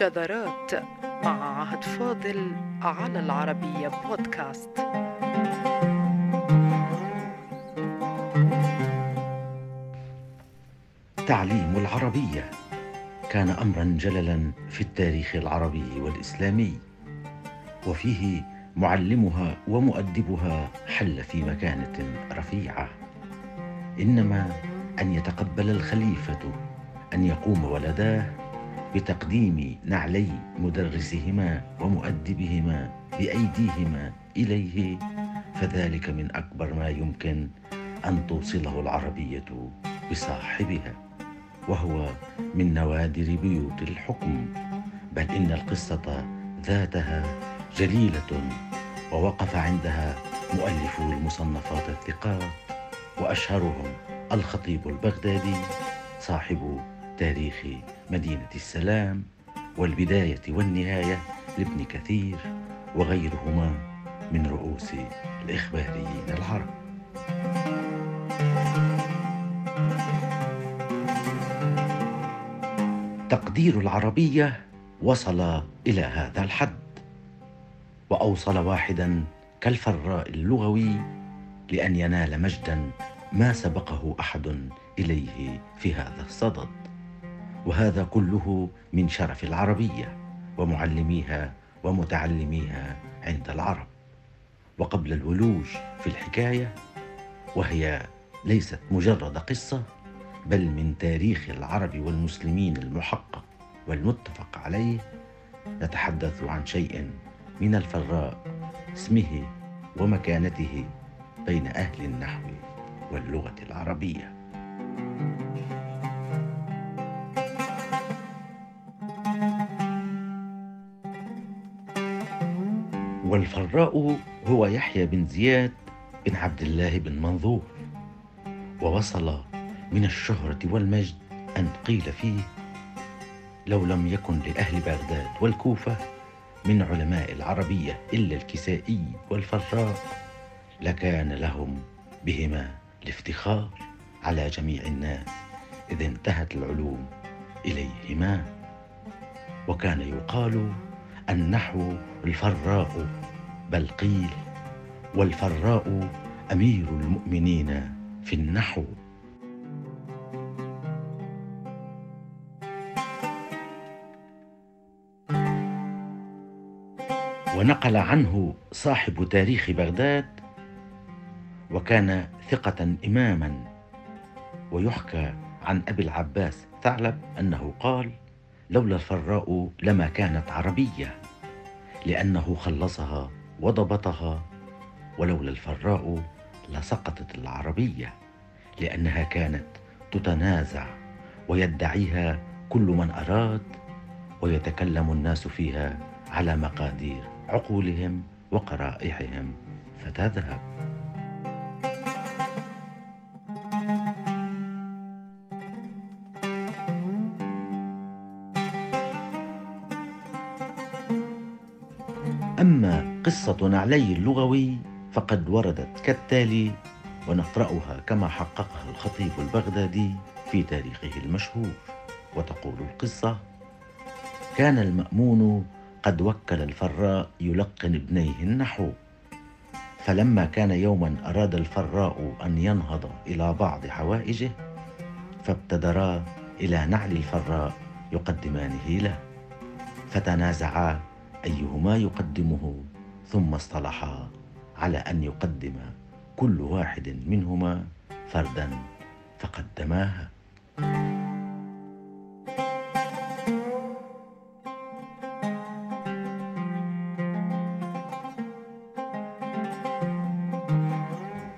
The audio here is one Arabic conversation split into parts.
شذرات مع عهد فاضل على العربية بودكاست. تعليم العربية. كان أمرا جللا في التاريخ العربي والإسلامي وفيه معلمها ومؤدبها حل في مكانة رفيعة. إنما أن يتقبل الخليفة أن يقوم ولداه بتقديم نعلي مدرسهما ومؤدبهما بأيديهما إليه فذلك من أكبر ما يمكن أن توصله العربية بصاحبها وهو من نوادر بيوت الحكم. بل إن القصة ذاتها جليلة ووقف عندها مؤلفو المصنفات الثقات وأشهرهم الخطيب البغدادي صاحب تاريخ مدينة السلام والبداية والنهاية لابن كثير وغيرهما من رؤوس الإخباريين العرب. تقدير العربية وصل إلى هذا الحد وأوصل واحدا كالفراء اللغوي لأن ينال مجدا ما سبقه أحد إليه في هذا الصدد. وهذا كله من شرف العربية ومعلميها ومتعلميها عند العرب. وقبل الولوج في الحكاية وهي ليست مجرد قصة بل من تاريخ العرب والمسلمين المحقق والمتفق عليه نتحدث عن شيء من الفراء اسمه ومكانته بين أهل النحو واللغة العربية. والفراء هو يحيى بن زياد بن عبد الله بن منظور. ووصل من الشهرة والمجد أن قيل فيه لو لم يكن لأهل بغداد والكوفة من علماء العربية إلا الكسائي والفراء لكان لهم بهما الافتخار على جميع الناس إذ انتهت العلوم إليهما وكان يقال النحو الفراء بل قيل والفراء أمير المؤمنين في النحو. ونقل عنه صاحب تاريخ بغداد وكان ثقة إماما ويحكى عن أبي العباس ثعلب أنه قال لولا الفراء لما كانت عربية لأنه خلصها وضبطها ولولا الفراء لسقطت العربية لأنها كانت تتنازع ويدعيها كل من أراد ويتكلم الناس فيها على مقادير عقولهم وقرائحهم فتذهب. أما قصة نعلي اللغوي فقد وردت كالتالي ونقرأها كما حققها الخطيب البغدادي في تاريخه المشهور وتقول القصة كان المأمون قد وكل الفراء يلقن ابنيه النحو فلما كان يوما أراد الفراء أن ينهض إلى بعض حوائجه فابتدرا إلى نعل الفراء يقدمانه له فتنازعا أيهما يقدمه؟ ثم اصطلحا على أن يقدم كل واحد منهما فردا فقدماها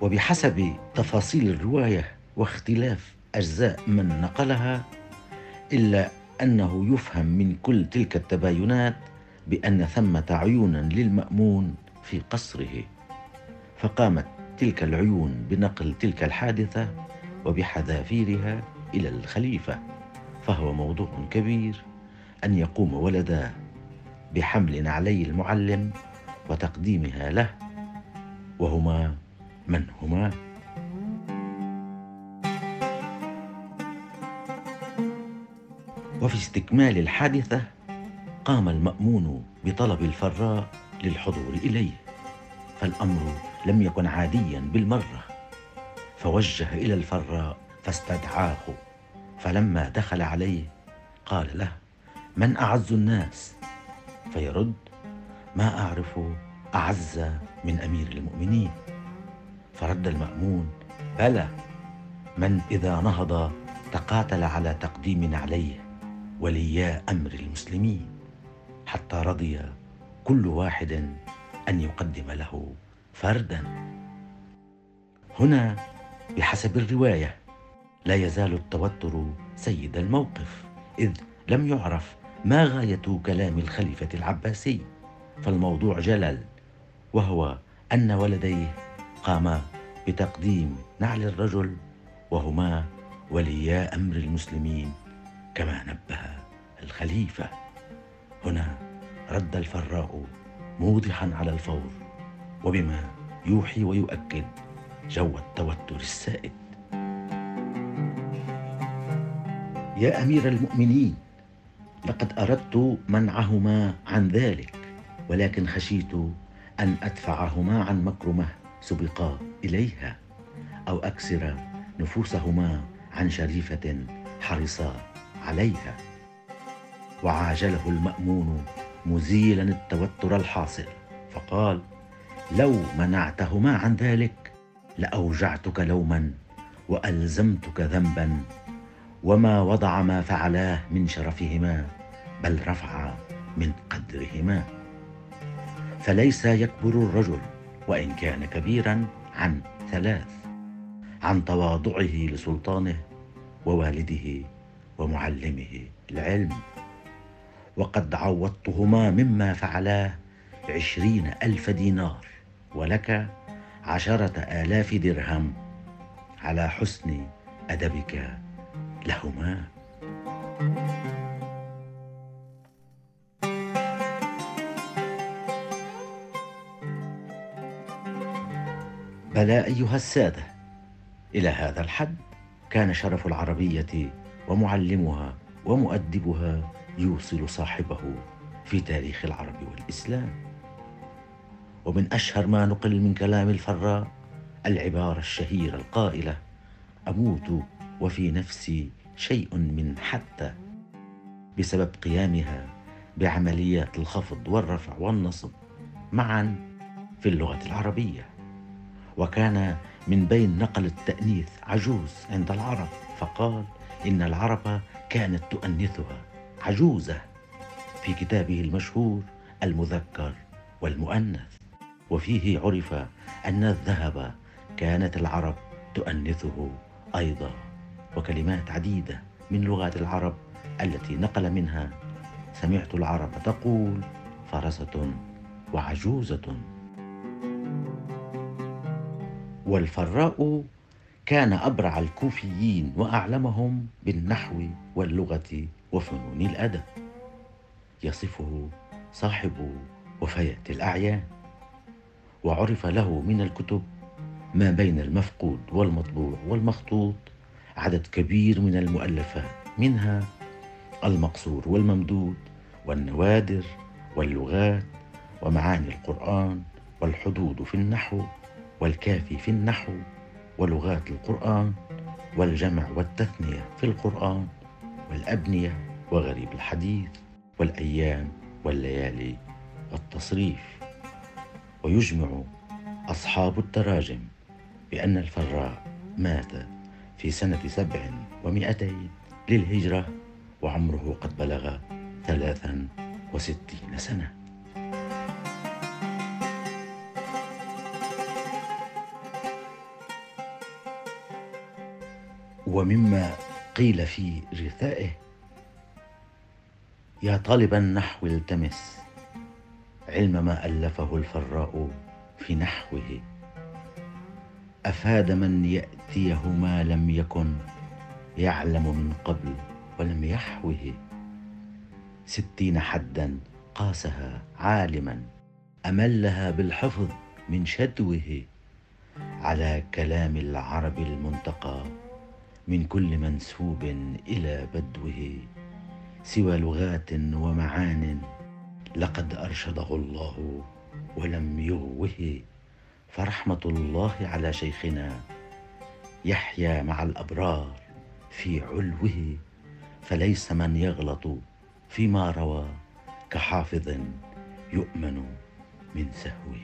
وبحسب تفاصيل الرواية واختلاف أجزاء من نقلها إلا أنه يفهم من كل تلك التباينات بأن ثمه عيونا للمأمون في قصره. فقامت تلك العيون بنقل تلك الحادثة وبحذافيرها إلى الخليفة فهو موضوع كبير أن يقوم ولداه بحمل نعلي المعلم وتقديمها له وهما من هما؟ وفي استكمال الحادثة قام المأمون بطلب الفراء للحضور إليه فالأمر لم يكن عاديا بالمرة. فوجه إلى الفراء فاستدعاه فلما دخل عليه قال له من أعز الناس؟ فيرد ما أعرف أعز من أمير المؤمنين. فرد المأمون بلى من إذا نهض تقاتل على تقديم عليه وليا أمر المسلمين. حتى رضي كل واحد أن يقدم له فردا. هنا بحسب الرواية لا يزال التوتر سيد الموقف إذ لم يعرف ما غاية كلام الخليفة العباسي. فالموضوع جلل وهو أن ولديه قاما بتقديم نعل الرجل وهما وليا أمر المسلمين كما نبه الخليفة. هنا رد الفراء موضحا على الفور وبما يوحي ويؤكد جو التوتر السائد. يا أمير المؤمنين لقد أردت منعهما عن ذلك ولكن خشيت أن أدفعهما عن مكرمة سبقا إليها أو أكسر نفوسهما عن شريفة حرصا عليها. وعاجله المأمون مزيلا التوتر الحاصل فقال لو منعتهما عن ذلك لأوجعتك لوما وألزمتك ذنبا وما وضع ما فعلاه من شرفهما بل رفع من قدرهما. فليس يكبر الرجل وإن كان كبيرا عن ثلاث عن تواضعه لسلطانه ووالده ومعلمه العلم. وقد عوضتهما مما فعلاه عشرين ألف دينار ولك عشرة آلاف درهم على حسن أدبك لهما. بلى أيها السادة إلى هذا الحد كان شرف العربية ومعلمها ومؤدبها يوصل صاحبه في تاريخ العرب والإسلام. ومن أشهر ما نقل من كلام الفراء العبارة الشهيرة القائلة أموت وفي نفسي شيء من حتى. بسبب قيامها بعمليات الخفض والرفع والنصب معا في اللغة العربية. وكان من بين نقل التأنيث عجوز عند العرب فقال إن العرب كانت تؤنثها. عجوزة في كتابه المشهور المذكر والمؤنث. وفيه عرف أن الذهب كانت العرب تؤنثه أيضا وكلمات عديدة من لغات العرب التي نقل منها سمعت العرب تقول فرسة وعجوزة. والفراء كان أبرع الكوفيين وأعلمهم بالنحو واللغة وفنون الأدب يصفه صاحب وفيات الأعيان وعرف له من الكتب ما بين المفقود والمطبوع والمخطوط عدد كبير من المؤلفات منها المقصور والممدود والنوادر واللغات ومعاني القرآن والحدود في النحو والكافي في النحو ولغات القرآن والجمع والتثنية في القرآن. والأبنية وغريب الحديث والأيام والليالي والتصريف. ويجمع أصحاب التراجم بأن الفراء مات في سنة سبع ومئتين للهجرة وعمره قد بلغ ثلاثا وستين سنة. ومما قيل في رثائه يا طالب النحو التمس علم ما ألفه الفراء في نحوه. أفاد من يأتيه ما لم يكن يعلم من قبل ولم يحوه. ستين حدا قاسها عالما أملها بالحفظ من شدوه. على كلام العرب المنتقى من كل منسوب إلى بدوه سوى لغات ومعان لقد أرشده الله ولم يغوه. فرحمة الله على شيخنا يحيا مع الأبرار في علوه فليس من يغلط فيما روى كحافظ يؤمن من سهوه.